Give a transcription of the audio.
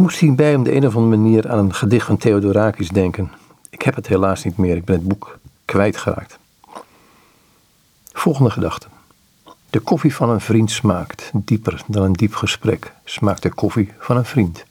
moest hierbij op de een of andere manier aan een gedicht van Theodorakis denken. Ik heb het helaas niet meer, ik ben het boek kwijtgeraakt. Volgende gedachte. De koffie van een vriend smaakt dieper dan een diep gesprek, smaakt de koffie van een vriend.